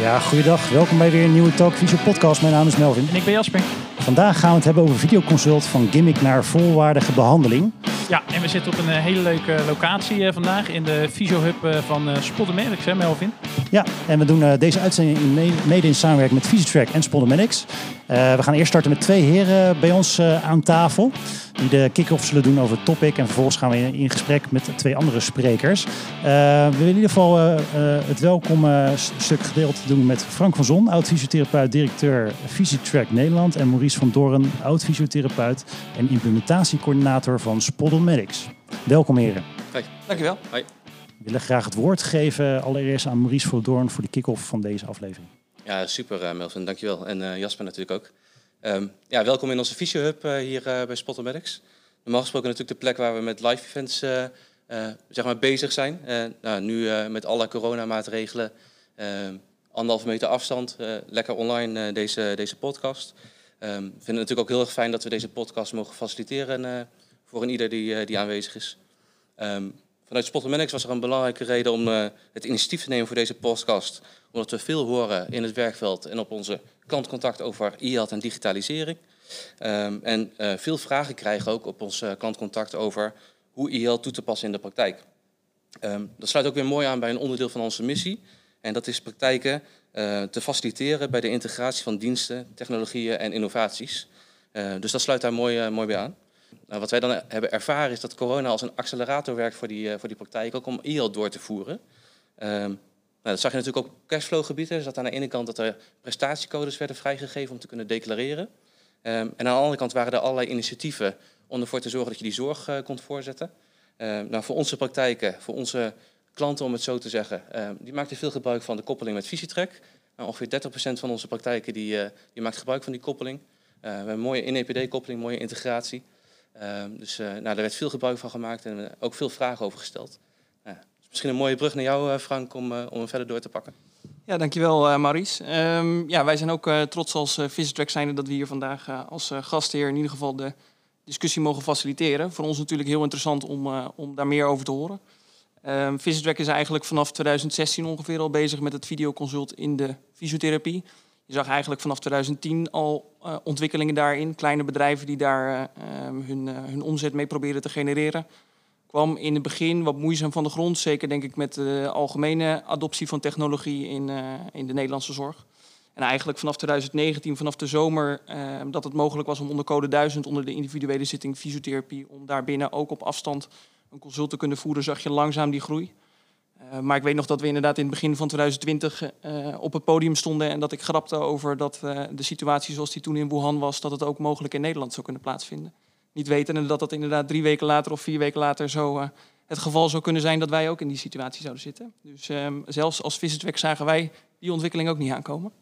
Ja, goeiedag. Welkom bij weer een nieuwe Talk Visio podcast. Mijn naam is Melvin. En ik ben Jasper. Vandaag gaan we het hebben over videoconsult van gimmick naar volwaardige behandeling. Ja, en we zitten op een eh, hele leuke locatie eh, vandaag in de Visio Hub eh, van uh, Spodomedics, hè Melvin? Ja, en we doen uh, deze uitzending in mede, mede in samenwerking met Visitrack en Spodomedics. Uh, we gaan eerst starten met twee heren bij ons uh, aan tafel. Die de kick-off zullen doen over het topic. En vervolgens gaan we in, in gesprek met twee andere sprekers. we willen in ieder geval het welkom stuk gedeeld doen met Frank van Zon, oud-fysiotherapeut, directeur Visitrack Nederland. En Maurice van Doren, oud-fysiotherapeut en implementatiecoördinator van Spodomedics. Welkom heren. Hoi. Dankjewel. Hoi. Willen graag het woord geven allereerst aan Maurice Doorn voor de kick-off van deze aflevering. Ja, super uh, Melvin, dankjewel. En uh, Jasper natuurlijk ook. Um, ja, welkom in onze Visio Hub uh, hier bij Spotomedics. Normaal gesproken natuurlijk de plek waar we met live events zeg maar bezig zijn. nou, nu met alle coronamaatregelen, anderhalve meter afstand, lekker online deze, deze podcast. Um, vinden het natuurlijk ook heel erg fijn dat we deze podcast mogen faciliteren voor een ieder die, die aanwezig is. Vanuit Spotomanics was er een belangrijke reden om uh, het initiatief te nemen voor deze podcast. Omdat we veel horen in het werkveld en op onze klantcontact over e-health en digitalisering. Um, en uh, veel vragen krijgen ook op ons klantcontact over hoe e-health toe te passen in de praktijk. Um, dat sluit ook weer mooi aan bij een onderdeel van onze missie. En dat is praktijken te faciliteren bij de integratie van diensten, technologieën en innovaties. dus dat sluit daar mooi, mooi bij aan. Nou, wat wij dan hebben ervaren is dat corona als een accelerator werkt voor die, uh, voor die praktijk, ook om e door te voeren. Um, nou, dat zag je natuurlijk ook op cashflow-gebieden. Dus dat aan de ene kant dat er prestatiecodes werden vrijgegeven om te kunnen declareren. Um, en aan de andere kant waren er allerlei initiatieven om ervoor te zorgen dat je die zorg uh, kon voorzetten. Um, nou, voor onze praktijken, voor onze klanten om het zo te zeggen, die maakten veel gebruik van de koppeling met Visietrek. Nou, ongeveer 30% van onze praktijken die, uh, die maakt gebruik van die koppeling. we hebben een mooie in-EPD-koppeling, mooie integratie. Um, dus uh, nou, daar werd veel gebruik van gemaakt en uh, ook veel vragen over gesteld. Uh, dus misschien een mooie brug naar jou, Frank, om, om hem verder door te pakken. Ja, dankjewel Maurice. Um, ja, wij zijn ook trots als uh, Visitrack zijnde dat we hier vandaag als gastheer in ieder geval de discussie mogen faciliteren. Voor ons natuurlijk heel interessant om, om daar meer over te horen. Um, Visitrack is eigenlijk vanaf 2016 ongeveer al bezig met het videoconsult in de fysiotherapie. Je zag eigenlijk vanaf 2010 al uh, ontwikkelingen daarin. Kleine bedrijven die daar uh, hun, uh, hun omzet mee proberen te genereren. Kwam in het begin wat moeizaam van de grond. Zeker denk ik met de algemene adoptie van technologie in, in de Nederlandse zorg. En eigenlijk vanaf 2019, vanaf de zomer, dat het mogelijk was om onder code 1000, onder de individuele zitting fysiotherapie, om daarbinnen ook op afstand een consult te kunnen voeren, zag je langzaam die groei. Uh, maar ik weet nog dat we inderdaad in het begin van 2020 uh, op het podium stonden en dat ik grapte over dat uh, de situatie zoals die toen in Wuhan was, dat het ook mogelijk in Nederland zou kunnen plaatsvinden. Niet wetende dat dat inderdaad drie weken later of vier weken later zo het geval zou kunnen zijn dat wij ook in die situatie zouden zitten. Dus ehm, zelfs als Visitwerk zagen wij die ontwikkeling ook niet aankomen.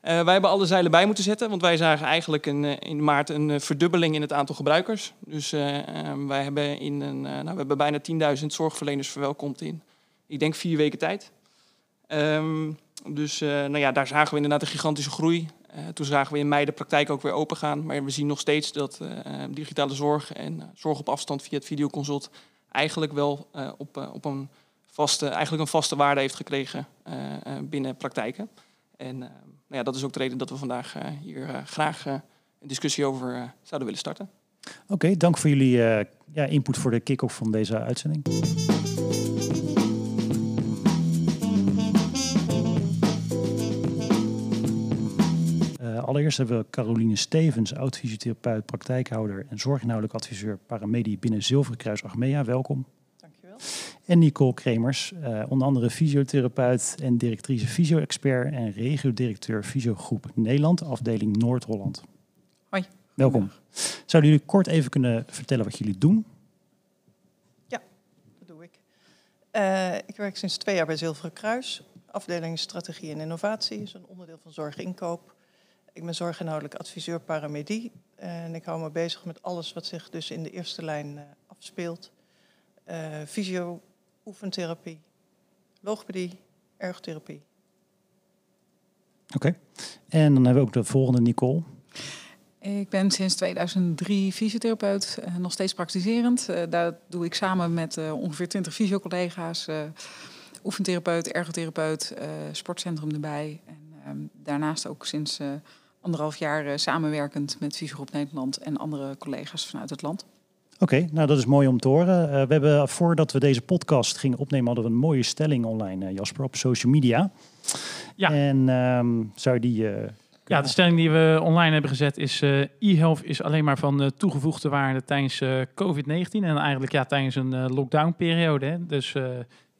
wij hebben alle zeilen bij moeten zetten, want wij zagen eigenlijk een, in maart een verdubbeling in het aantal gebruikers. Dus ehm, wij hebben, in een, nou, we hebben bijna 10.000 zorgverleners verwelkomd in ik denk vier weken tijd. Um, dus uh, nou ja, daar zagen we inderdaad een gigantische groei. Uh, toen zagen we in mei de praktijk ook weer open gaan. Maar we zien nog steeds dat uh, digitale zorg en zorg op afstand via het videoconsult eigenlijk wel op, op een, vaste, eigenlijk een vaste waarde heeft gekregen binnen praktijken. En nou ja, dat is ook de reden dat we vandaag hier graag een discussie over zouden willen starten. Oké, dank voor jullie ja, input voor de kick-off van deze uitzending. Allereerst hebben we Caroline Stevens, oud-fysiotherapeut, praktijkhouder en zorginhoudelijk adviseur paramedie binnen Zilveren Kruis Achmea. Welkom. Dankjewel. En Nicole Kremers, uh, onder andere fysiotherapeut en directrice fysio-expert en regio-directeur Fysiogroep Nederland, afdeling Noord-Holland. Hoi. Welkom. Zouden jullie kort even kunnen vertellen wat jullie doen? Ja, dat doe ik. Uh, ik werk sinds twee jaar bij Zilveren Kruis. Afdeling Strategie en Innovatie is een onderdeel van Zorginkoop. Ik ben zorginhoudelijk adviseur paramedie en ik hou me bezig met alles wat zich dus in de eerste lijn uh, afspeelt. Uh, fysio, oefentherapie, logopedie, ergotherapie. Oké, okay. en dan hebben we ook de volgende Nicole. Ik ben sinds 2003 fysiotherapeut, uh, nog steeds praktiserend. daar doe ik samen met ongeveer 20 fysiocollega's oefentherapeut, ergotherapeut, sportcentrum erbij. En ehm, daarnaast ook sinds anderhalf jaar samenwerkend met Fysiogroep Nederland en andere collega's vanuit het land. Oké, nou dat is mooi om te horen. we hebben voordat we deze podcast gingen opnemen, hadden we een mooie stelling online, Jasper, op social media. Ja. En ehm, zou je die ja, de stelling die we online hebben gezet is uh, e-health is alleen maar van uh, toegevoegde waarde tijdens uh, COVID-19 en eigenlijk ja, tijdens een lockdown-periode. Dus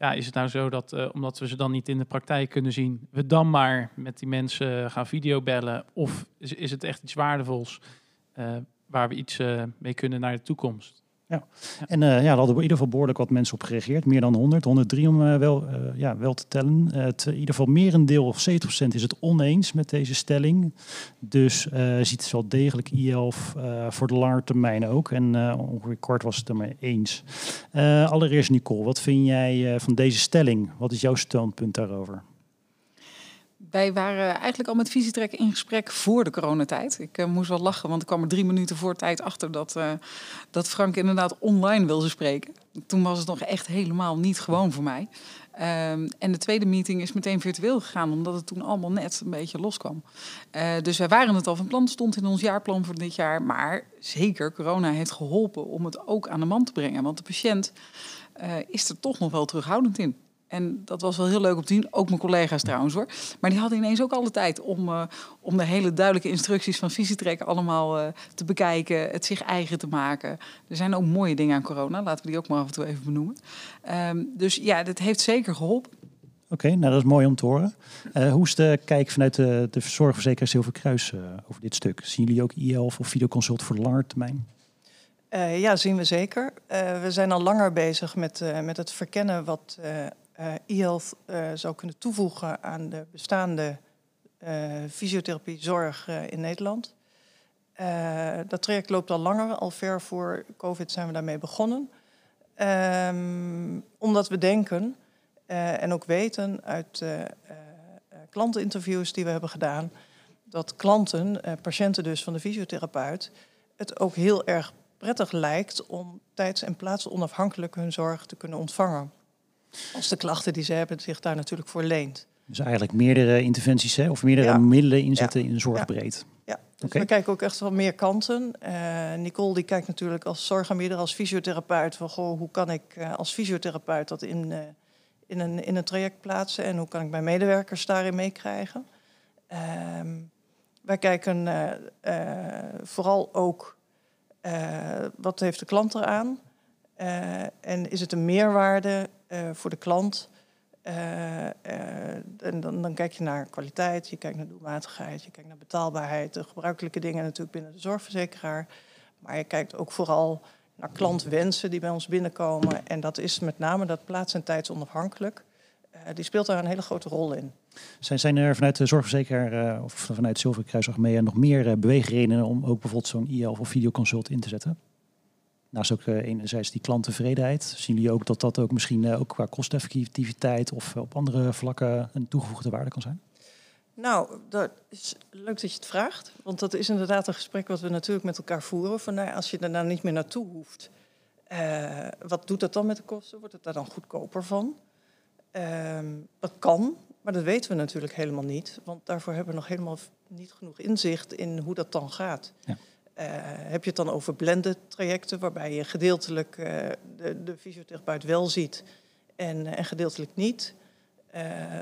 ja, is het nou zo dat omdat we ze dan niet in de praktijk kunnen zien, we dan maar met die mensen gaan videobellen? Of is, is het echt iets waardevols waar we iets mee kunnen naar de toekomst? Ja. En uh, ja, daar hadden in ieder geval behoorlijk wat mensen op gereageerd. Meer dan 100, 103 om uh, wel, uh, ja, wel te tellen. het, in ieder geval merendeel, of 70% is het oneens met deze stelling. Dus ziet het wel degelijk IELF voor de lange termijn ook. En ongeveer kort was het er mee eens. allereerst Nicole, wat vind jij van deze stelling? Wat is jouw standpunt daarover? Wij waren eigenlijk al met Visietrek in gesprek voor de coronatijd. Ik uh, moest wel lachen, want ik kwam er drie minuten voor tijd achter dat, uh, dat Frank inderdaad online wilde spreken. Toen was het nog echt helemaal niet gewoon voor mij. Um, en de tweede meeting is meteen virtueel gegaan, omdat het toen allemaal net een beetje loskwam. Uh, dus wij waren het al van plan, stond in ons jaarplan voor dit jaar. Maar zeker, corona heeft geholpen om het ook aan de man te brengen. Want de patiënt is er toch nog wel terughoudend in. En dat was wel heel leuk om te zien. Ook mijn collega's trouwens hoor. Maar die hadden ineens ook alle tijd om, uh, om de hele duidelijke instructies van Visietrek allemaal uh, te bekijken. Het zich eigen te maken. Er zijn ook mooie dingen aan corona. Laten we die ook maar af en toe even benoemen. Um, dus ja, dat heeft zeker geholpen. Oké, okay, nou dat is mooi om te horen. Uh, hoe is de kijk vanuit de, de zorgverzekeraar Zilverkruis over dit stuk? Zien jullie ook IELF of videoconsult voor de lange termijn? Uh, ja, zien we zeker. Uh, we zijn al langer bezig met, uh, met het verkennen wat e-health uh, zou kunnen toevoegen aan de bestaande uh, fysiotherapiezorg in Nederland. dat traject loopt al langer, al ver voor COVID zijn we daarmee begonnen. Um, omdat we denken en ook weten uit klanteninterviews die we hebben gedaan, dat klanten, patiënten dus van de fysiotherapeut, het ook heel erg prettig lijkt om tijds- en plaatsonafhankelijk hun zorg te kunnen ontvangen. Als de klachten die ze hebben zich daar natuurlijk voor leent. Dus eigenlijk meerdere interventies hè, of meerdere middelen inzetten in de zorgbreed. Ja, dus we kijken ook echt wel meer kanten. Uh, Nicole die kijkt natuurlijk als zorgaanbieder, als fysiotherapeut... van goh, hoe kan ik uh, als fysiotherapeut dat in, uh, in, een, in een traject plaatsen... en hoe kan ik mijn medewerkers daarin meekrijgen. Ehm, wij kijken vooral ook wat heeft de klant eraan... en is het een meerwaarde voor de klant. Uh, en dan, dan, kijk je naar kwaliteit, je kijkt naar doelmatigheid, je kijkt naar betaalbaarheid, de gebruikelijke dingen natuurlijk binnen de zorgverzekeraar. Maar je kijkt ook vooral naar klantwensen die bij ons binnenkomen. En dat is met name dat plaats- en tijdsonafhankelijk. Uh, die speelt daar een hele grote rol in. Zijn, zijn er vanuit de zorgverzekeraar of vanuit Zilverkruis Achmea nog meer uh, beweegredenen om ook bijvoorbeeld zo'n IL of videoconsult in te zetten? Naast ook uh, enerzijds die klanttevredenheid, zien jullie ook dat dat ook misschien uh, ook qua kosteffectiviteit of op andere vlakken een toegevoegde waarde kan zijn? Nou, dat is leuk dat je het vraagt. Want dat is inderdaad een gesprek wat we natuurlijk met elkaar voeren. Van nou, als je er nou niet meer naartoe hoeft, uh, wat doet dat dan met de kosten? Wordt het daar dan goedkoper van? Ehm, dat kan, maar dat weten we natuurlijk helemaal niet. Want daarvoor hebben we nog helemaal niet genoeg inzicht in hoe dat dan gaat. Ja. Uh, heb je het dan over blended trajecten, waarbij je gedeeltelijk uh, de, de, fysiotherapeut wel ziet en, en gedeeltelijk niet? Uh,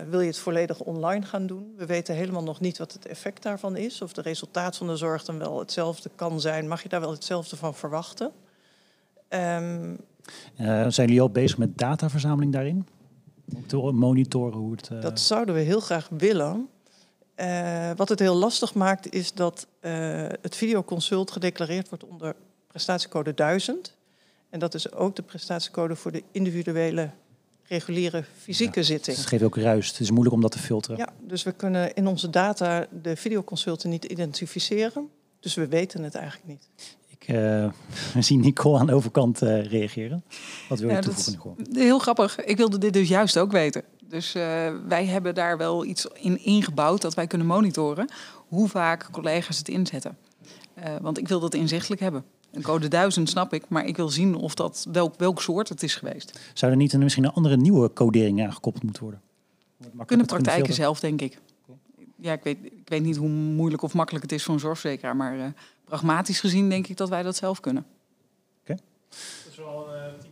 wil je het volledig online gaan doen? We weten helemaal nog niet wat het effect daarvan is. Of de resultaat van de zorg dan wel hetzelfde kan zijn. Mag je daar wel hetzelfde van verwachten? Um, zijn jullie al bezig met dataverzameling daarin? Om te monitoren hoe het... Dat zouden we heel graag willen. Uh, wat het heel lastig maakt is dat uh, het videoconsult gedeclareerd wordt onder prestatiecode 1000. En dat is ook de prestatiecode voor de individuele reguliere fysieke ja, zitting. Het geeft ook ruis. Het is moeilijk om dat te filteren. Ja, dus we kunnen in onze data de videoconsulten niet identificeren. Dus we weten het eigenlijk niet. Ik uh, zie Nicole aan de overkant uh, reageren. Wat wil je ja, toevoegen, Nicole? Heel grappig. Ik wilde dit dus juist ook weten. Dus uh, wij hebben daar wel iets in ingebouwd dat wij kunnen monitoren hoe vaak collega's het inzetten. Uh, want ik wil dat inzichtelijk hebben. Een code 1000 snap ik, maar ik wil zien of dat welk, welk soort het is geweest. Zou er niet een, misschien een andere nieuwe codering aangekoppeld moeten worden? Kunnen praktijken zelf, denk ik. Ja, ik weet, ik weet niet hoe moeilijk of makkelijk het is voor een zorgverzekeraar, maar eh, pragmatisch gezien denk ik dat wij dat zelf kunnen. Dat is wel een eh,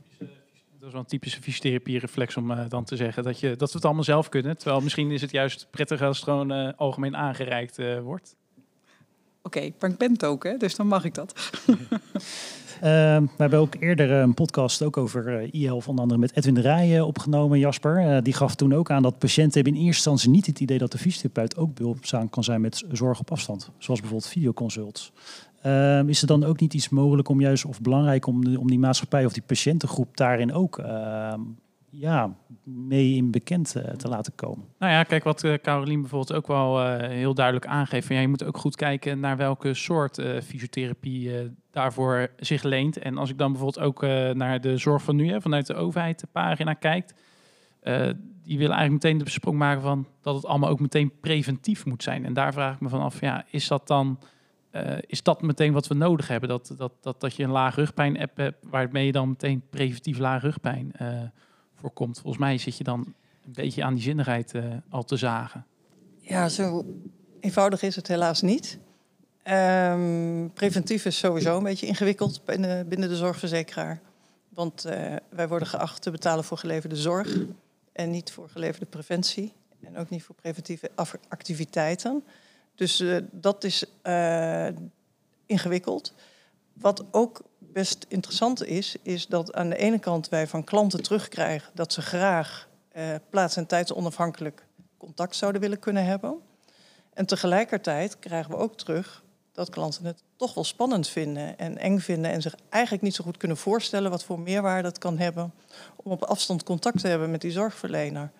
is wel een typische fysiotherapie-reflex om eh, dan te zeggen dat, je, dat we het allemaal zelf kunnen. Terwijl misschien is het juist prettig als het gewoon eh, algemeen aangereikt eh, wordt. Oké, maar ik ben het ook, hè, dus dan mag ik dat. Ehm, we hebben ook eerder een podcast ook over eh e-health, onder andere met Edwin de Rijen opgenomen, Jasper. Eh, die gaf toen ook aan dat patiënten hebben in eerste instantie niet het idee dat de fysiotherapeut ook behulpzaam kan zijn met zorg op afstand. Zoals bijvoorbeeld videoconsults. Ehm, is er dan ook niet iets mogelijk om juist, of belangrijk om, om die maatschappij of die patiëntengroep daarin ook ehm, ja, mee in bekend eh, te laten komen? Nou ja, kijk wat eh Carolien bijvoorbeeld ook wel eh, heel duidelijk aangeeft. Van, ja, je moet ook goed kijken naar welke soort fysiotherapie daarvoor zich leent. En als ik dan bijvoorbeeld ook naar de zorg van nu, hè, vanuit de overheid de pagina kijkt. die willen eigenlijk meteen de sprong maken van dat het allemaal ook meteen preventief moet zijn. En daar vraag ik me van af, ja, is dat dan... eh, is dat meteen wat we nodig hebben? Dat, dat, dat, dat je een laag rugpijn app hebt, waarmee je dan meteen preventief laag rugpijn eh, voorkomt. Volgens mij zit je dan een beetje aan die zinnigheid eh, al te zagen. Ja, zo eenvoudig is het helaas niet. Ehm, preventief is sowieso een beetje ingewikkeld binnen, binnen de zorgverzekeraar. Want wij worden geacht te betalen voor geleverde zorg en niet voor geleverde preventie. En ook niet voor preventieve activiteiten. Dus eh, dat is eh, ingewikkeld. Wat ook best interessant is, is dat aan de ene kant wij van klanten terugkrijgen dat ze graag eh, plaats- en tijdsonafhankelijk contact zouden willen kunnen hebben. En tegelijkertijd krijgen we ook terug dat klanten het toch wel spannend vinden en eng vinden en zich eigenlijk niet zo goed kunnen voorstellen wat voor meerwaarde het kan hebben om op afstand contact te hebben met die zorgverlener.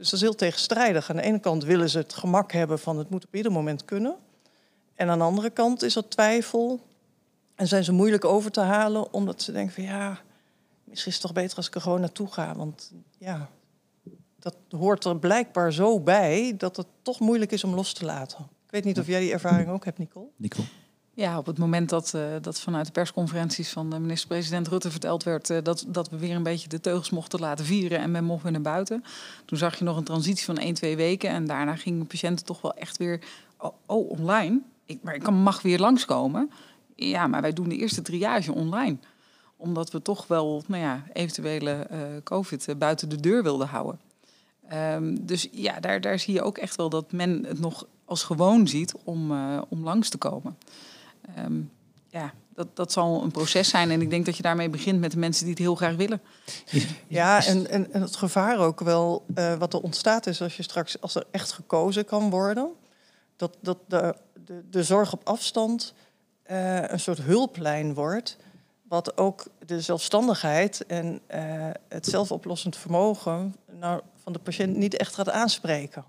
Dus dat is heel tegenstrijdig. Aan de ene kant willen ze het gemak hebben van het moet op ieder moment kunnen. En aan de andere kant is er twijfel en zijn ze moeilijk over te halen omdat ze denken van ja, misschien is het toch beter als ik er gewoon naartoe ga. Want ja, dat hoort er blijkbaar zo bij dat het toch moeilijk is om los te laten. Ik weet niet of jij die ervaring ook hebt, Nicole. Nico. Ja, op het moment dat, eh, dat vanuit de persconferenties van de minister-president Rutte verteld werd eh, dat, dat we weer een beetje de teugels mochten laten vieren en men mocht weer naar buiten. Toen zag je nog een transitie van 1, 2 weken en daarna gingen patiënten toch wel echt weer, oh, oh, online? Ik, maar ik mag weer langskomen. Ja, maar wij doen de eerste triage online. Omdat we toch wel, nou ja, eventuele eh, COVID buiten de deur wilden houden. Ehm, dus ja, daar, daar zie je ook echt wel dat men het nog als gewoon ziet om, om langs te komen. Ehm, ja, dat, dat zal een proces zijn. En ik denk dat je daarmee begint met de mensen die het heel graag willen. Ja, en, en, en het gevaar ook wel eh, wat er ontstaat is als je straks, als er echt gekozen kan worden, dat, dat de, de, de zorg op afstand eh, een soort hulplijn wordt, wat ook de zelfstandigheid en eh, het zelfoplossend vermogen nou, van de patiënt niet echt gaat aanspreken.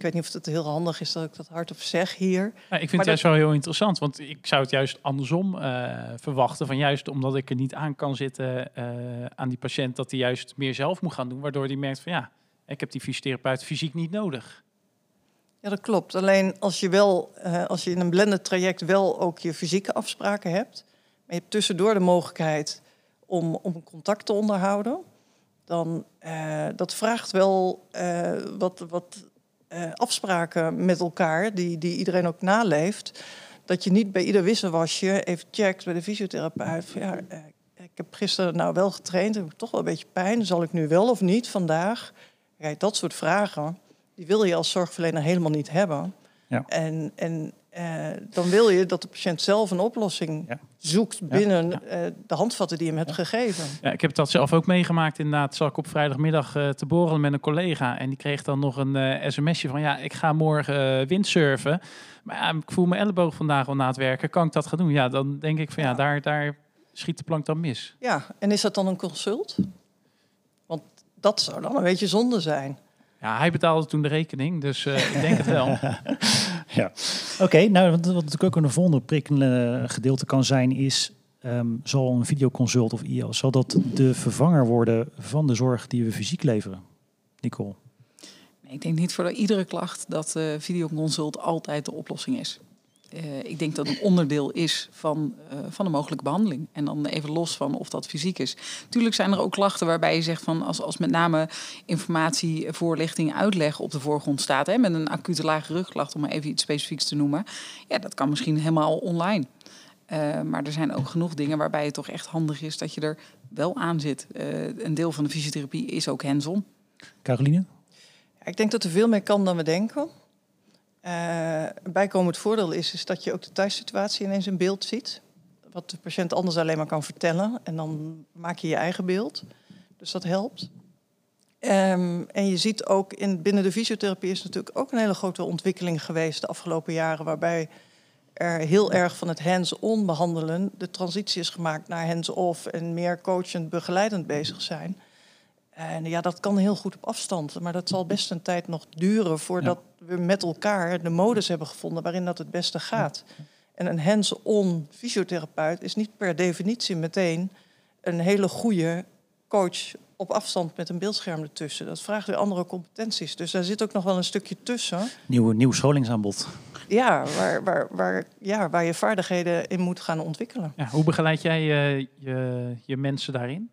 Ik weet niet of het heel handig is dat ik dat hardop zeg hier. Ja, ik vind het juist wel heel interessant, want ik zou het juist andersom eh, verwachten. Van juist omdat ik er niet aan kan zitten eh, aan die patiënt, dat hij juist meer zelf moet gaan doen. Waardoor hij merkt van ja, ik heb die fysiotherapeut fysiek niet nodig. Ja, dat klopt. Alleen als je wel, eh, als je in een blended traject wel ook je fysieke afspraken hebt, maar je hebt tussendoor de mogelijkheid om, om een contact te onderhouden, dan uh, dat vraagt wel uh, wat, wat uh, afspraken met elkaar, die, die iedereen ook naleeft. Dat je niet bij ieder wisselwasje even checkt bij de fysiotherapeut. Van, ja, uh, ik heb gisteren nou wel getraind, heb ik toch wel een beetje pijn. Zal ik nu wel of niet vandaag? Kijk, dat soort vragen die wil je als zorgverlener helemaal niet hebben. Ja. En, en uh, dan wil je dat de patiënt zelf een oplossing ja. zoekt binnen ja. uh, de handvatten die je hem hebt gegeven. Ja, ik heb dat zelf ook meegemaakt. Inderdaad, zat ik op vrijdagmiddag uh, te borrelen met een collega. En die kreeg dan nog een sms'je van... ja, ik ga morgen windsurfen. Maar ik voel mijn elleboog vandaag al na het werken. Kan ik dat gaan doen? Ja, dan denk ik van ja, daar, daar schiet de plank dan mis. Ja, en is dat dan een consult? Want dat zou dan een beetje zonde zijn. Ja, hij betaalde toen de rekening, dus ik denk het wel. ja, oké. Okay, nou, wat, wat natuurlijk ook een volgende prikkelende gedeelte kan zijn, is um, zal een videoconsult of IO, zal dat de vervanger worden van de zorg die we fysiek leveren? Nicole? Nee, ik denk niet voor iedere klacht dat uh, videoconsult altijd de oplossing is. Eh, ik denk dat het een onderdeel is van, uh, van een mogelijke behandeling. En dan even los van of dat fysiek is. Tuurlijk zijn er ook klachten waarbij je zegt van als, als met name informatie, voorlichting, uitleg op de voorgrond staat. Hè, met een acute lage rugklacht, om maar even iets specifieks te noemen. Ja, dat kan misschien helemaal online. Uh, maar er zijn ook genoeg dingen waarbij het toch echt handig is dat je er wel aan zit. een deel van de fysiotherapie is ook hands-on. Caroline? Ik denk dat er veel meer kan dan we denken. Uh, bijkomend voordeel is, is dat je ook de thuissituatie ineens in beeld ziet. Wat de patiënt anders alleen maar kan vertellen. En dan maak je je eigen beeld. Dus dat helpt. Um, en je ziet ook in, binnen de fysiotherapie is natuurlijk ook een hele grote ontwikkeling geweest de afgelopen jaren. Waarbij er heel erg van het hands-on behandelen de transitie is gemaakt naar hands-off en meer coachend, begeleidend bezig zijn. En ja, dat kan heel goed op afstand, maar dat zal best een tijd nog duren voordat we met elkaar de modus hebben gevonden waarin dat het beste gaat. En een hands-on fysiotherapeut is niet per definitie meteen een hele goede coach op afstand met een beeldscherm ertussen. Dat vraagt weer andere competenties. Dus daar zit ook nog wel een stukje tussen. Nieuw, nieuw scholingsaanbod. Ja, waar, waar, waar, ja, waar je vaardigheden in moet gaan ontwikkelen. Ja, hoe begeleid jij je, je, je mensen daarin?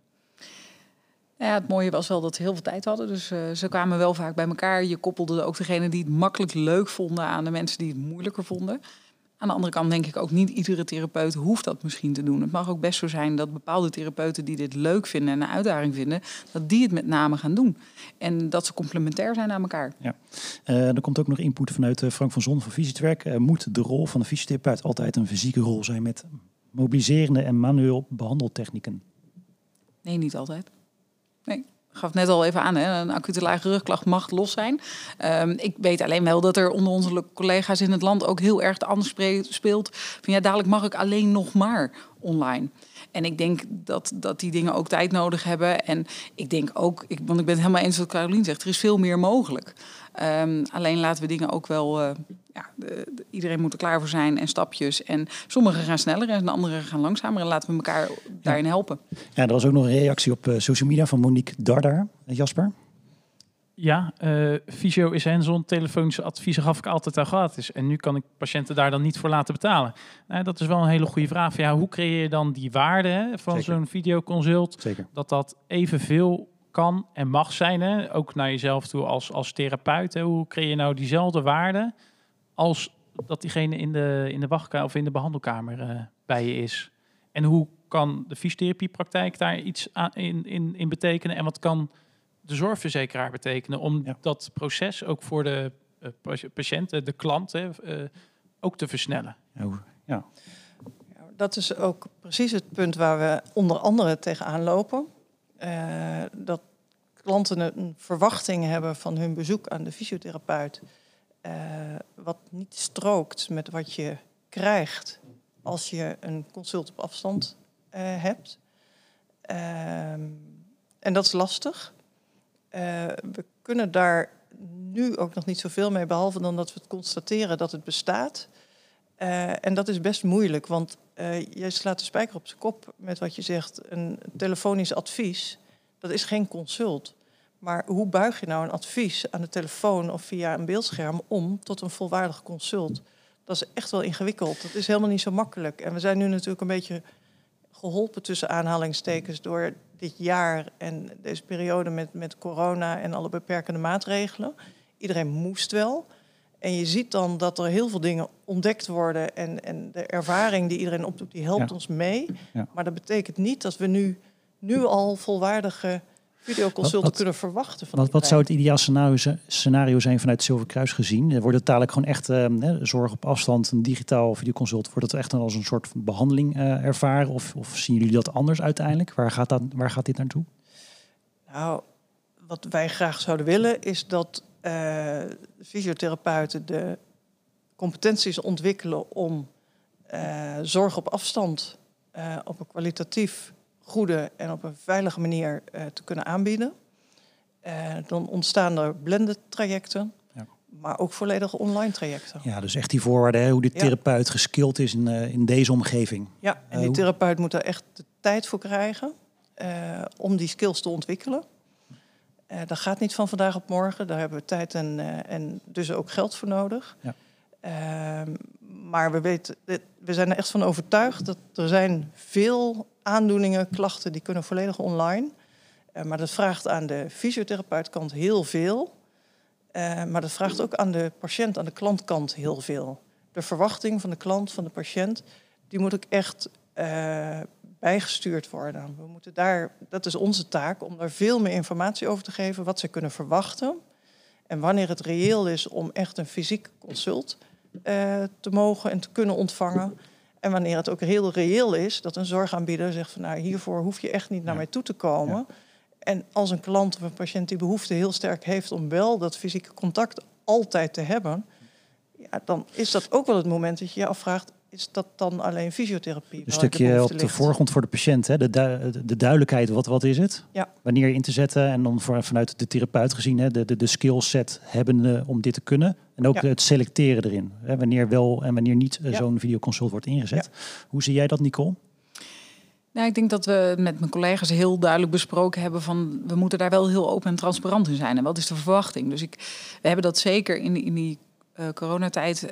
Ja, het mooie was wel dat ze heel veel tijd hadden. Dus uh, ze kwamen wel vaak bij elkaar. Je koppelde ook degene die het makkelijk leuk vonden aan de mensen die het moeilijker vonden. Aan de andere kant denk ik ook niet iedere therapeut hoeft dat misschien te doen. Het mag ook best zo zijn dat bepaalde therapeuten die dit leuk vinden en een uitdaging vinden, dat die het met name gaan doen. En dat ze complementair zijn aan elkaar. Ja. Uh, er komt ook nog input vanuit uh, Frank van Zon van Fysiotwerk. Uh, moet de rol van de fysiotherapeut altijd een fysieke rol zijn met mobiliserende en manueel behandeltechnieken? Nee, niet altijd. Nee. Ik gaf net al even aan, hè? een acute lage rugklacht mag los zijn. Um, ik weet alleen wel dat er onder onze collega's in het land ook heel erg de anders speelt. Van ja, dadelijk mag ik alleen nog maar online. En ik denk dat, dat die dingen ook tijd nodig hebben. En ik denk ook, ik, want ik ben het helemaal eens wat Caroline zegt, er is veel meer mogelijk. Um, alleen laten we dingen ook wel. Uh, ja, de, de, iedereen moet er klaar voor zijn en stapjes. En sommigen gaan sneller en de anderen gaan langzamer. En laten we elkaar daarin helpen. Ja, er was ook nog een reactie op uh, social media van Monique Dardar. Jasper? Ja, uh, fysio is hands-on. Telefonische adviezen gaf ik altijd al gratis. En nu kan ik patiënten daar dan niet voor laten betalen. Nou, dat is wel een hele goede vraag. Ja, hoe creëer je dan die waarde hè, van zo'n videoconsult? Zeker. Dat dat evenveel kan en mag zijn. Hè? Ook naar jezelf toe als, als therapeut. Hè? Hoe creëer je nou diezelfde waarde als dat diegene in de, in de wachtkamer of in de behandelkamer uh, bij je is? En hoe kan de fysiotherapiepraktijk daar iets aan, in, in, in betekenen? En wat kan de zorgverzekeraar betekenen om ja. dat proces ook voor de uh, patiënten, de klant, hè, uh, ook te versnellen? Ja. Dat is ook precies het punt waar we onder andere tegenaan lopen. Uh, dat klanten een verwachting hebben van hun bezoek aan de fysiotherapeut, uh, wat niet strookt met wat je krijgt als je een consult op afstand uh, hebt. en dat is lastig. We kunnen daar nu ook nog niet zoveel mee, behalve dan dat we het constateren dat het bestaat. Uh, en dat is best moeilijk, want uh, jij slaat de spijker op zijn kop met wat je zegt. Een telefonisch advies, dat is geen consult. Maar hoe buig je nou een advies aan de telefoon of via een beeldscherm om tot een volwaardig consult? Dat is echt wel ingewikkeld. Dat is helemaal niet zo makkelijk. En we zijn nu natuurlijk een beetje geholpen tussen aanhalingstekens door dit jaar en deze periode met, met corona en alle beperkende maatregelen. Iedereen moest wel. En je ziet dan dat er heel veel dingen ontdekt worden. En, en de ervaring die iedereen opdoet, die helpt ja. ons mee. Ja. Maar dat betekent niet dat we nu, nu al volwaardige videoconsulten kunnen verwachten. Van Wat, wat zou het ideaal scenario, scenario zijn vanuit het Zilverkruis gezien? Wordt het dadelijk gewoon echt eh, hè, zorg op afstand, een digitaal videoconsult, wordt het echt dan als een soort van behandeling eh, ervaren? Of, of zien jullie dat anders uiteindelijk? Waar gaat, dat, waar gaat dit naartoe? Nou, wat wij graag zouden willen is dat eh, fysiotherapeuten de competenties ontwikkelen om eh, zorg op afstand eh, op een kwalitatief goede en op een veilige manier eh, te kunnen aanbieden. Dan ontstaan er blended trajecten, Ja. maar ook volledige online trajecten. Ja, dus echt die voorwaarden, hè, hoe de Ja. therapeut geskild is in, eh, in deze omgeving. Ja, en Eh, die therapeut moet daar echt de tijd voor krijgen om die skills te ontwikkelen. Dat gaat niet van vandaag op morgen. Daar hebben we tijd en, en dus ook geld voor nodig. Ja. Ehm, maar we, weten, we zijn er echt van overtuigd dat er zijn veel aandoeningen, klachten, die kunnen volledig online. Uh, maar dat vraagt aan de fysiotherapeutkant heel veel. Uh, maar dat vraagt ook aan de patiënt, aan de klantkant heel veel. De verwachting van de klant, van de patiënt, die moet ook echt uh, bijgestuurd worden. We moeten daar, dat is onze taak, om daar veel meer informatie over te geven, wat ze kunnen verwachten. En wanneer het reëel is om echt een fysiek consult te mogen en te kunnen ontvangen. En wanneer het ook heel reëel is dat een zorgaanbieder zegt van nou hiervoor hoef je echt niet naar mij toe te komen. Ja. En als een klant of een patiënt die behoefte heel sterk heeft om wel dat fysieke contact altijd te hebben, ja, dan is dat ook wel het moment dat je je afvraagt, is dat dan alleen fysiotherapie? Een stukje op de voorgrond voor de patiënt, hè? De, du de duidelijkheid, wat, wat is het? Ja. Wanneer in te zetten en dan voor, vanuit de therapeut gezien, hè? De, de, de skillset hebben om dit te kunnen. En ook ja. het selecteren erin. Hè? Wanneer wel en wanneer niet ja. zo'n videoconsult wordt ingezet. Hoe zie jij dat, Nicole? Nou, ik denk dat we met mijn collega's heel duidelijk besproken hebben van we moeten daar wel heel open en transparant in zijn. En wat is de verwachting? Dus ik, we hebben dat zeker in, in die uh, coronatijd uh,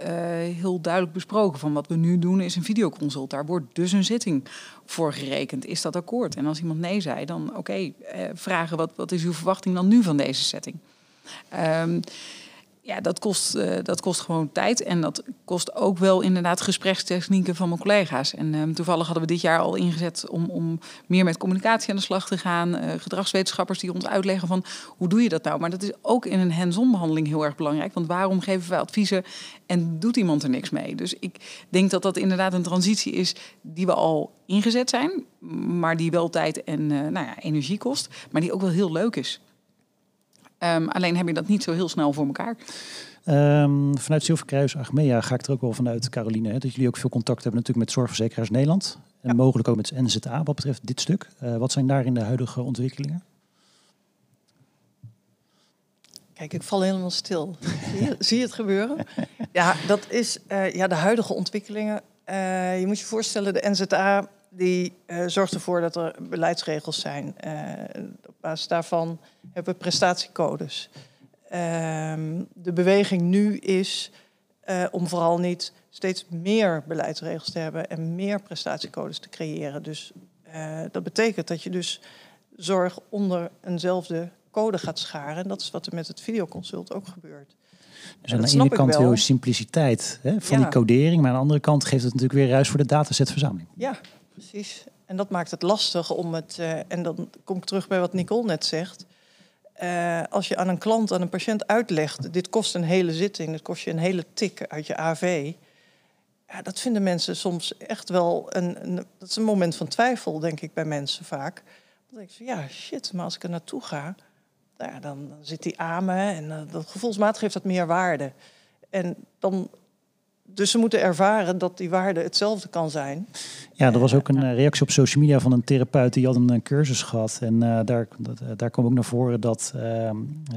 heel duidelijk besproken. Van wat we nu doen is een videoconsult. Daar wordt dus een zitting voor gerekend. Is dat akkoord? En als iemand nee zei, dan oké, uh, vragen wat, wat is uw verwachting dan nu van deze setting? Um, ja, dat kost, uh, dat kost gewoon tijd. En dat kost ook wel inderdaad gesprekstechnieken van mijn collega's. En um, toevallig hadden we dit jaar al ingezet om, om meer met communicatie aan de slag te gaan. Uh, gedragswetenschappers die ons uitleggen van hoe doe je dat nou? Maar dat is ook in een hands-on behandeling heel erg belangrijk. Want waarom geven we adviezen en doet iemand er niks mee? Dus ik denk dat dat inderdaad een transitie is die we al ingezet zijn. Maar die wel tijd en uh, nou ja, energie kost. Maar die ook wel heel leuk is. Um, alleen heb je dat niet zo heel snel voor elkaar. Um, vanuit Zilverkruis Achmea ga ik er ook wel vanuit, Caroline, hè, dat jullie ook veel contact hebben natuurlijk met Zorgverzekeraars Nederland. En ja. mogelijk ook met NZA wat betreft dit stuk. Uh, wat zijn daarin de huidige ontwikkelingen? Kijk, ik val helemaal stil. zie, je, zie je het gebeuren? Ja, dat is uh, ja, de huidige ontwikkelingen. Uh, je moet je voorstellen, de NZA die uh, zorgt ervoor dat er beleidsregels zijn. Uh, op basis daarvan hebben we prestatiecodes. Uh, de beweging nu is uh, om vooral niet steeds meer beleidsregels te hebben en meer prestatiecodes te creëren. Dus dat betekent dat je dus zorg onder eenzelfde code gaat scharen. En dat is wat er met het videoconsult ook gebeurt. Dus aan de ene kant je simpliciteit hè, van ja. die codering, maar aan de andere kant geeft het natuurlijk weer ruis voor de datasetverzameling. Ja, precies. En dat maakt het lastig om het. Uh, en dan kom ik terug bij wat Nicole net zegt. Uh, als je aan een klant, aan een patiënt uitlegt: dit kost een hele zitting, dit kost je een hele tik uit je AV. Ja, dat vinden mensen soms echt wel een, Dat is een moment van twijfel, denk ik, bij mensen vaak. Dan denk ik: ja, shit, maar als ik er naartoe ga, nou ja, dan, zit die me en uh, dat gevoelsmatig geeft dat meer waarde. En dan dus ze moeten ervaren dat die waarde hetzelfde kan zijn. Ja, er was ook een reactie op social media van een therapeut die had een cursus gehad. En uh, daar, dat, daar kwam ook naar voren dat uh,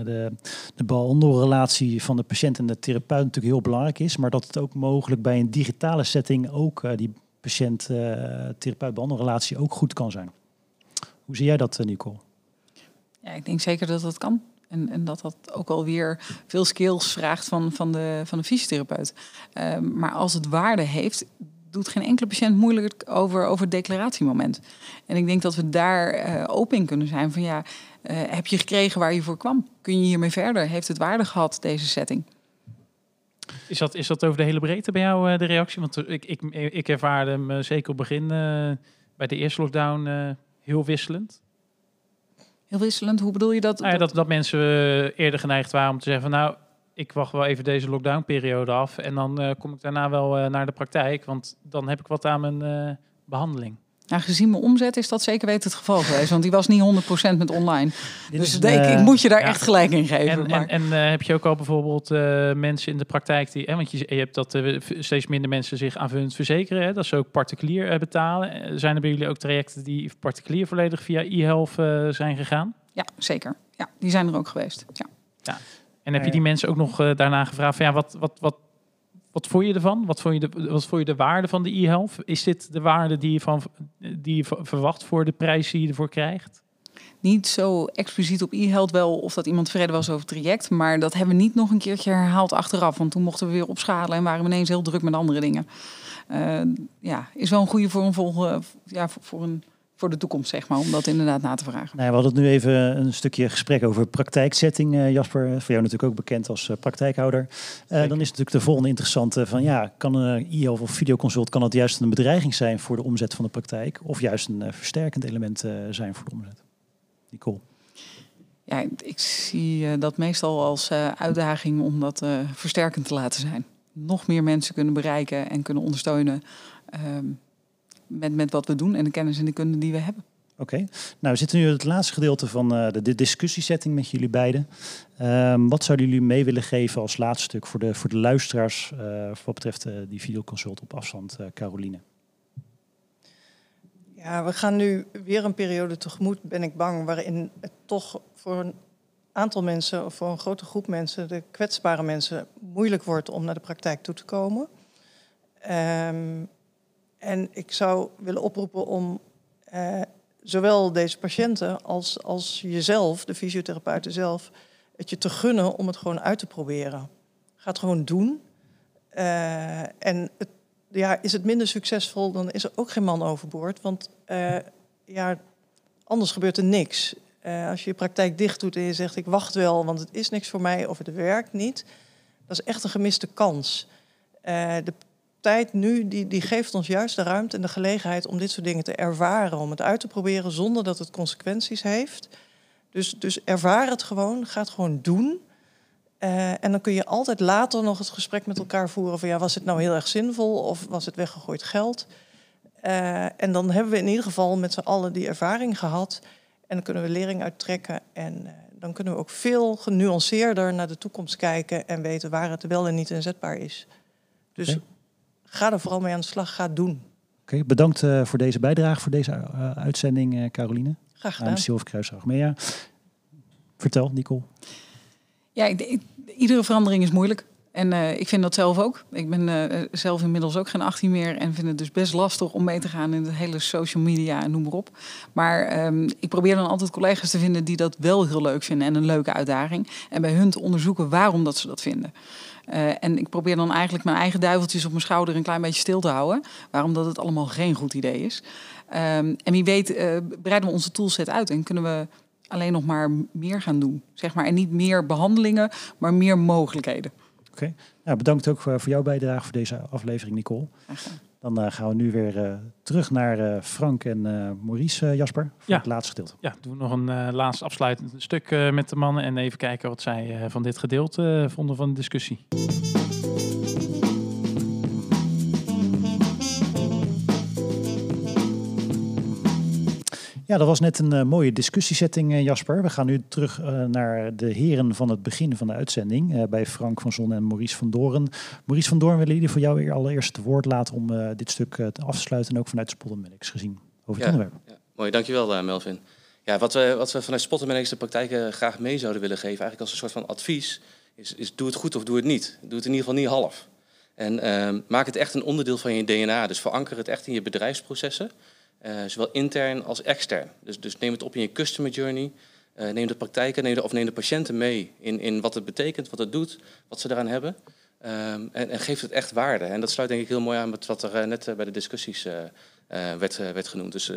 de, de behandelrelatie van de patiënt en de therapeut natuurlijk heel belangrijk is. Maar dat het ook mogelijk bij een digitale setting ook uh, die patiënt-therapeut-behandelrelatie ook goed kan zijn. Hoe zie jij dat, Nicole? Ja, ik denk zeker dat dat kan. En, en dat dat ook alweer veel skills vraagt van, van, de, van de fysiotherapeut. Uh, maar als het waarde heeft, doet geen enkele patiënt moeilijk over, over het declaratiemoment. En ik denk dat we daar uh, open in kunnen zijn van ja, uh, heb je gekregen waar je voor kwam? Kun je hiermee verder? Heeft het waarde gehad, deze setting? Is dat, is dat over de hele breedte bij jou de reactie? Want ik, ik, ik ervaarde hem zeker op het begin bij de eerste lockdown heel wisselend. Heel wisselend, hoe bedoel je dat? Dat, dat mensen eerder geneigd waren om te zeggen van nou, ik wacht wel even deze lockdownperiode af en dan uh, kom ik daarna wel uh, naar de praktijk, want dan heb ik wat aan mijn behandeling. Nou, gezien mijn omzet is dat zeker weten het geval geweest, want die was niet 100% met online. dus ik, ik moet je daar ja. echt gelijk in geven. En, maar. en, en heb je ook al bijvoorbeeld mensen in de praktijk die, hè, want je, je hebt dat steeds minder mensen zich aanvullend verzekeren, hè, dat ze ook particulier betalen. Zijn er bij jullie ook trajecten die particulier volledig via e-health zijn gegaan? Ja, zeker. Ja, die zijn er ook geweest. Ja. ja. En heb je die mensen ook nog uh, daarna gevraagd van ja, wat, wat, wat, wat vond je ervan? Wat vond je de, wat vond je de waarde van de e-health? Is dit de waarde die je, van, die je verwacht voor de prijs die je ervoor krijgt? niet zo expliciet op e-health wel of dat iemand tevreden was over het traject. Maar dat hebben we niet nog een keertje herhaald achteraf. Want toen mochten we weer opschalen en waren we ineens heel druk met andere dingen. Uh, ja, is wel een goede voor een volgende, ja, voor een voor de toekomst, zeg maar, om dat inderdaad na te vragen. Nou, we hadden het nu even een stukje gesprek over praktijkzetting. Uh, Jasper, voor jou natuurlijk ook bekend als uh, praktijkhouder. Uh, dan is natuurlijk de volgende interessante van ja, kan een e-health of videoconsult, kan dat juist een bedreiging zijn voor de omzet van de praktijk? Of juist een versterkend element zijn voor de omzet? Nicole. Ja, ik zie dat meestal als uitdaging om dat versterkend te laten zijn. Nog meer mensen kunnen bereiken en kunnen ondersteunen. Ehm, met, met wat we doen en de kennis en de kunde die we hebben. Oké, nou we zitten nu in het laatste gedeelte van uh, de, de discussiesetting met jullie beiden. Um, wat zouden jullie mee willen geven als laatste stuk voor de, voor de luisteraars uh, wat betreft uh, die videoconsult op afstand, Caroline? Ja, we gaan nu weer een periode tegemoet, ben ik bang, waarin het toch voor een aantal mensen, of voor een grote groep mensen, de kwetsbare mensen, moeilijk wordt om naar de praktijk toe te komen. Um, en ik zou willen oproepen om eh, zowel deze patiënten als, als jezelf, de fysiotherapeuten zelf, het je te gunnen om het gewoon uit te proberen. Ga het gewoon doen. Uh, en het, ja, is het minder succesvol, dan is er ook geen man overboord. Want uh, ja, anders gebeurt er niks. Uh, als je je praktijk dicht doet en je zegt ik wacht wel, want het is niks voor mij of het werkt niet, dat is echt een gemiste kans. de tijd nu, die, die geeft ons juist de ruimte en de gelegenheid om dit soort dingen te ervaren, om het uit te proberen zonder dat het consequenties heeft. Dus, dus ervaar het gewoon, ga het gewoon doen. Uh, en dan kun je altijd later nog het gesprek met elkaar voeren van ja, was het nou heel erg zinvol of was het weggegooid geld? Uh, en dan hebben we in ieder geval met z'n allen die ervaring gehad en dan kunnen we lering uittrekken en uh, dan kunnen we ook veel genuanceerder naar de toekomst kijken en weten waar het wel en niet inzetbaar is. Dus ga er vooral mee aan de slag, ga het doen. Oké, bedankt uh, voor deze bijdrage, voor deze uh, uitzending, uh, Caroline. Graag gedaan. Aan Silverkruis Achmea. Vertel, Nicole. Ja, ik, ik, iedere verandering is moeilijk. En uh, ik vind dat zelf ook. Ik ben uh, zelf inmiddels ook geen 18 meer en vind het dus best lastig om mee te gaan in het hele social media en noem maar op. Maar um, ik probeer dan altijd collega's te vinden die dat wel heel leuk vinden en een leuke uitdaging. En bij hun te onderzoeken waarom dat ze dat vinden. Uh, en ik probeer dan eigenlijk mijn eigen duiveltjes op mijn schouder een klein beetje stil te houden. Waarom dat het allemaal geen goed idee is. Um, en wie weet breiden we onze toolset uit en kunnen we alleen nog maar meer gaan doen. Zeg maar. En niet meer behandelingen, maar meer mogelijkheden. Oké, nou, bedankt ook voor, voor, jouw bijdrage voor deze aflevering, Nicole. Dan uh, gaan we nu weer uh, terug naar uh, Frank en Maurice, Jasper, voor ja. het laatste gedeelte. Ja, doen we nog een laatste afsluitend stuk met de mannen en even kijken wat zij van dit gedeelte vonden van de discussie. Ja, dat was net een uh, mooie discussiesetting, uh, Jasper. We gaan nu terug uh, naar de heren van het begin van de uitzending. bij Frank van Zon en Maurice van Doorn. Maurice van Doorn willen jullie voor jou allereerst het woord laten om dit stuk te afsluiten. En ook vanuit Spottermedics gezien over het ja, onderwerp. Ja, mooi, dankjewel Melvin. Ja, wat, we, wat we vanuit Spottermedics de praktijken graag mee zouden willen geven, eigenlijk als een soort van advies, is, is doe het goed of doe het niet. Doe het in ieder geval niet half. En ehm, maak het echt een onderdeel van je DNA. Dus veranker het echt in je bedrijfsprocessen. Uh, zowel intern als extern. Dus, dus, neem het op in je customer journey. Uh, neem de praktijken neem de, of neem de patiënten mee in, in wat het betekent, wat het doet, wat ze eraan hebben. Um, en, en, geef het echt waarde. En dat sluit denk ik heel mooi aan met wat er uh, net bij de discussies werd, werd, genoemd. Dus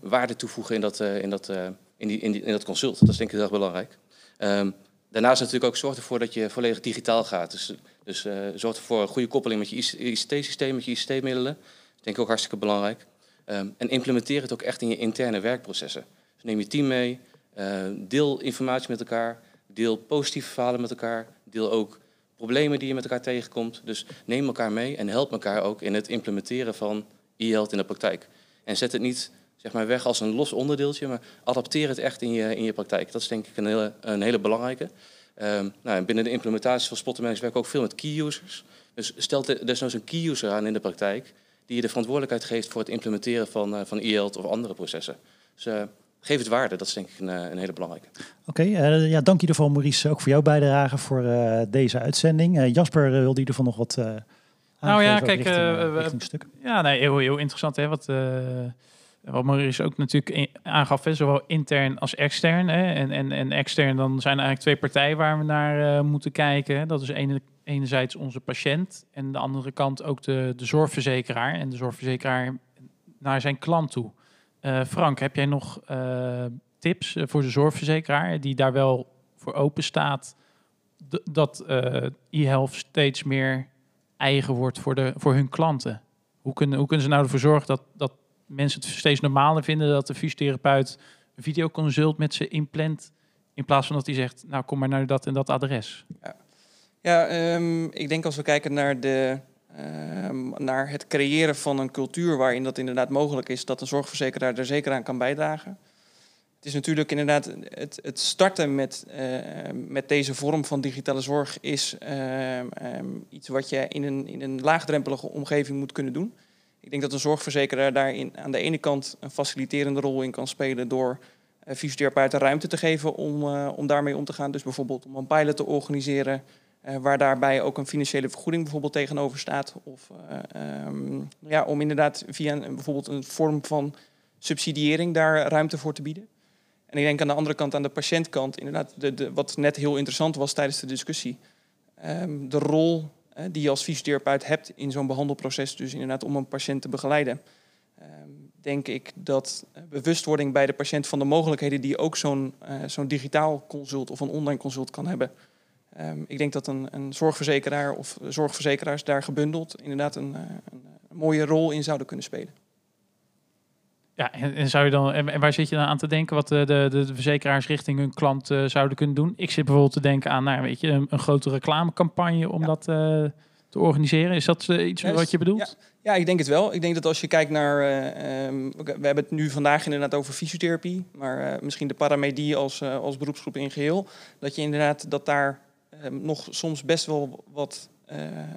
waarde toevoegen in dat, in, dat, in, die, in, in, dat consult. Dat is denk ik heel erg belangrijk. Um, daarnaast natuurlijk ook zorg ervoor dat je volledig digitaal gaat. Dus, dus zorg ervoor een goede koppeling met je ICT-systeem, met je ICT-middelen. Dat denk ik ook hartstikke belangrijk. Um, en implementeer het ook echt in je interne werkprocessen. Dus neem je team mee, uh, deel informatie met elkaar, deel positieve verhalen met elkaar, deel ook problemen die je met elkaar tegenkomt. Dus neem elkaar mee en help elkaar ook in het implementeren van e-health in de praktijk. En zet het niet zeg maar, weg als een los onderdeeltje, maar adapteer het echt in je, in je praktijk. Dat is denk ik een hele, een hele belangrijke. Um, nou, binnen de implementatie van Spottermanagers werken we ook veel met key users. Dus stel desnoods een key user aan in de praktijk die je de verantwoordelijkheid geeft voor het implementeren van, uh, van e-health of andere processen. Dus uh, geef het waarde, dat is denk ik een, eh, een hele belangrijke. Oké, okay, uh, ja, dank je ervoor Maurice, ook voor jouw bijdrage voor deze uitzending. Jasper, wilde je ervan nog wat Nou ja, kijk, richting, richting ja, nee, heel, heel interessant hè, wat wat Maurice ook natuurlijk in- aangaf, hè, zowel intern als extern. Hè. En, en, en extern, dan zijn er eigenlijk twee partijen waar we naar eh, moeten kijken. hè. Dat is ene, enerzijds onze patiënt en de andere kant ook de, de zorgverzekeraar. En de zorgverzekeraar naar zijn klant toe. Eh, Frank, heb jij nog eh, tips eh, voor de zorgverzekeraar die daar wel voor open staat? dat eh, e-health steeds meer eigen wordt voor, de, voor hun klanten. Hoe kunnen, hoe kunnen ze nou ervoor zorgen dat, dat mensen het steeds normaler vinden dat de fysiotherapeut een videoconsult met ze inplant, in plaats van dat hij zegt, nou kom maar naar dat en dat adres. Ja, ehm, ik denk als we kijken naar, de, ehm, naar het creëren van een cultuur waarin dat inderdaad mogelijk is, dat een zorgverzekeraar er zeker aan kan bijdragen. Het is natuurlijk inderdaad het, het starten met, eh, met deze vorm van digitale zorg is ehm, ehm, iets wat je in een, in een laagdrempelige omgeving moet kunnen doen. Ik denk dat een zorgverzekeraar daarin aan de ene kant een faciliterende rol in kan spelen door eh, fysiotherapeuten ruimte te geven om, eh, om daarmee om te gaan. Dus bijvoorbeeld om een pilot te organiseren, eh, waar daarbij ook een financiële vergoeding bijvoorbeeld tegenover staat. Of eh, ehm, ja, om inderdaad via een, bijvoorbeeld een vorm van subsidiëring daar ruimte voor te bieden. En ik denk aan de andere kant, aan de patiëntkant, inderdaad, de, wat net heel interessant was tijdens de discussie. ehm, de rol eh, die je als fysiotherapeut hebt in zo'n behandelproces, dus inderdaad om een patiënt te begeleiden. Ehm, denk ik dat bewustwording bij de patiënt van de mogelijkheden die ook zo'n zo'n digitaal consult of een online consult kan hebben. Ehm, ik denk dat een, een zorgverzekeraar of zorgverzekeraars daar gebundeld inderdaad een, eh, een, een mooie rol in zouden kunnen spelen. Ja, en, en zou je dan, en, waar zit je dan aan te denken wat de, de, de verzekeraars richting hun klant eh, zouden kunnen doen? Ik zit bijvoorbeeld te denken aan, nou, weet je, een, een grote reclamecampagne om Ja. dat eh, te organiseren. Is dat iets wat je bedoelt? Ja, ik denk het wel. Ik denk dat als je kijkt naar. eh, ehm, we hebben het nu vandaag inderdaad over fysiotherapie, maar misschien de paramedie als, als beroepsgroep in geheel. Dat je inderdaad dat daar nog soms best wel wat, eh, ehm,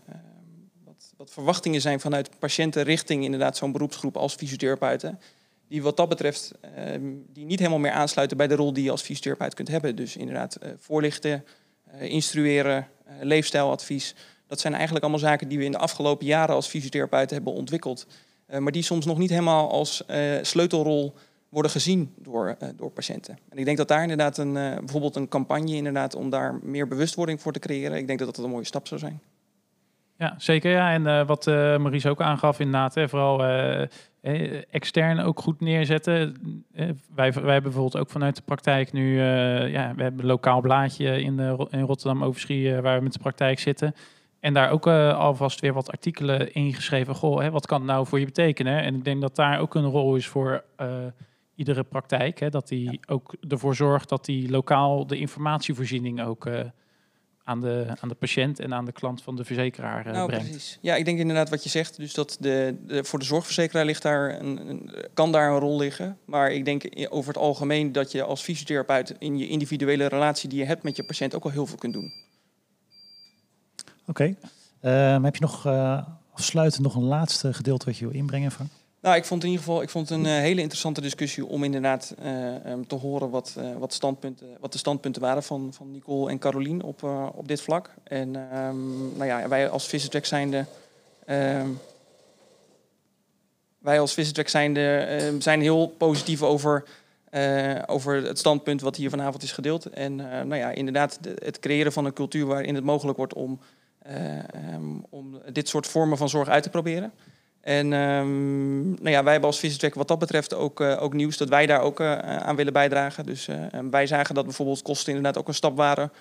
wat, wat verwachtingen zijn vanuit patiënten richting inderdaad zo'n beroepsgroep als fysiotherapeuten. Die wat dat betreft ehm, die niet helemaal meer aansluiten bij de rol die je als fysiotherapeut kunt hebben. Dus inderdaad eh, voorlichten, eh, instrueren, leefstijladvies. Dat zijn eigenlijk allemaal zaken die we in de afgelopen jaren als fysiotherapeuten hebben ontwikkeld. Maar die soms nog niet helemaal als sleutelrol worden gezien door, eh, door patiënten. En ik denk dat daar inderdaad een, eh, bijvoorbeeld een campagne inderdaad om daar meer bewustwording voor te creëren. Ik denk dat dat een mooie stap zou zijn. Ja, zeker. Ja. En eh, wat Maurice ook aangaf, inderdaad, hè, vooral extern ook goed neerzetten. Wij, wij hebben bijvoorbeeld ook vanuit de praktijk nu, ja, we hebben lokaal blaadje in, de, in Rotterdam Overschie, waar we met de praktijk zitten. En daar ook alvast weer wat artikelen ingeschreven. Goh, hè, wat kan het nou voor je betekenen? En ik denk dat daar ook een rol is voor iedere praktijk. Hè, dat die ook ervoor zorgt dat die lokaal de informatievoorziening ook eh, aan, de, aan de patiënt en aan de klant van de verzekeraar eh, nou, brengt. precies. Ja, ik denk inderdaad wat je zegt. Dus dat de, de, voor de zorgverzekeraar ligt daar een, een, kan daar een rol liggen. Maar ik denk i- over het algemeen dat je als fysiotherapeut in je individuele relatie die je hebt met je patiënt ook al heel veel kunt doen. Oké. Ehm, heb je nog eh, afsluitend nog een laatste gedeelte wat je wil inbrengen, Frank? Nou, ik vond in ieder geval ik vond een eh, hele interessante discussie om inderdaad eh, ehm, te horen wat, eh, wat, standpunten, wat de standpunten waren van, van Nicole en Carolien op, op dit vlak. En ehm, nou ja, wij als Visitrex zijnde. ehm, wij als zijn heel positief over, over het standpunt wat hier vanavond is gedeeld. En nou ja, inderdaad, de- het creëren van een cultuur waarin het mogelijk wordt om, om dit soort vormen van zorg uit te proberen. En ehm, nou ja, wij hebben als Visitreck wat dat betreft ook, eh, ook nieuws dat wij daar ook eh, aan willen bijdragen. Dus eh, wij zagen dat bijvoorbeeld kosten inderdaad ook een stap waren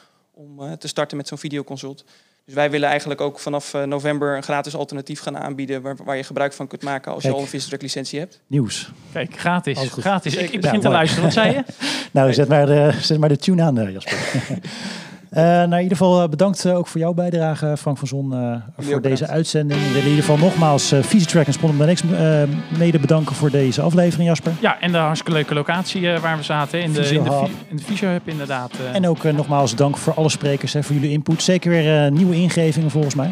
om eh, te starten met zo'n videoconsult. Dus wij willen eigenlijk ook vanaf eh, november een gratis alternatief gaan aanbieden waar, waar je gebruik van kunt maken als je al een Visitreck licentie hebt. Nieuws. Kijk, gratis. Gratis. Ik, begin te mooi. luisteren. Wat zei je? Nou, zet maar de, zet maar de tune aan, Jasper. Eh, nou, in ieder geval eh, bedankt eh, ook voor jouw bijdrage, Frank van Zon, eh, voor deze bedankt. uitzending. We willen in ieder geval nogmaals uh, Track en Spontanex eh mede bedanken voor deze aflevering, Jasper. Ja, en de hartstikke leuke locatie eh, waar we zaten. In de, in de, in de Visio-hub inderdaad. eh. En ook nogmaals dank voor alle sprekers, hè, voor jullie input. Zeker weer eh, nieuwe ingevingen volgens mij.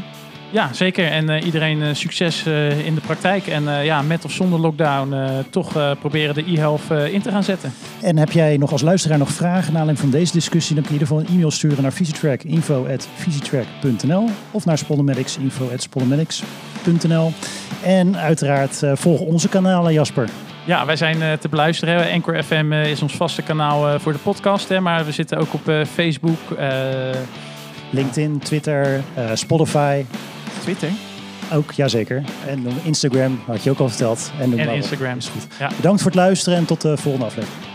Ja, zeker. En eh, iedereen eh, succes eh, in de praktijk. En ja, met of zonder lockdown toch proberen de e-health eh, in te gaan zetten. En heb jij nog als luisteraar nog vragen naar aanleiding van deze discussie, dan kun je in ieder geval een e-mail sturen naar Visitrack, info.visitrack.nl of naar info.spollemedics.nl. En uiteraard volg onze kanalen, Jasper. Ja, wij zijn te beluisteren. Anchor FM is ons vaste kanaal voor de podcast. Hè, maar we zitten ook op Facebook, LinkedIn, Twitter, Spotify. Twitter Ook, jazeker. En Instagram, had je ook al verteld. En, en. Instagram. Is goed. Ja. Bedankt voor het luisteren en tot de volgende aflevering.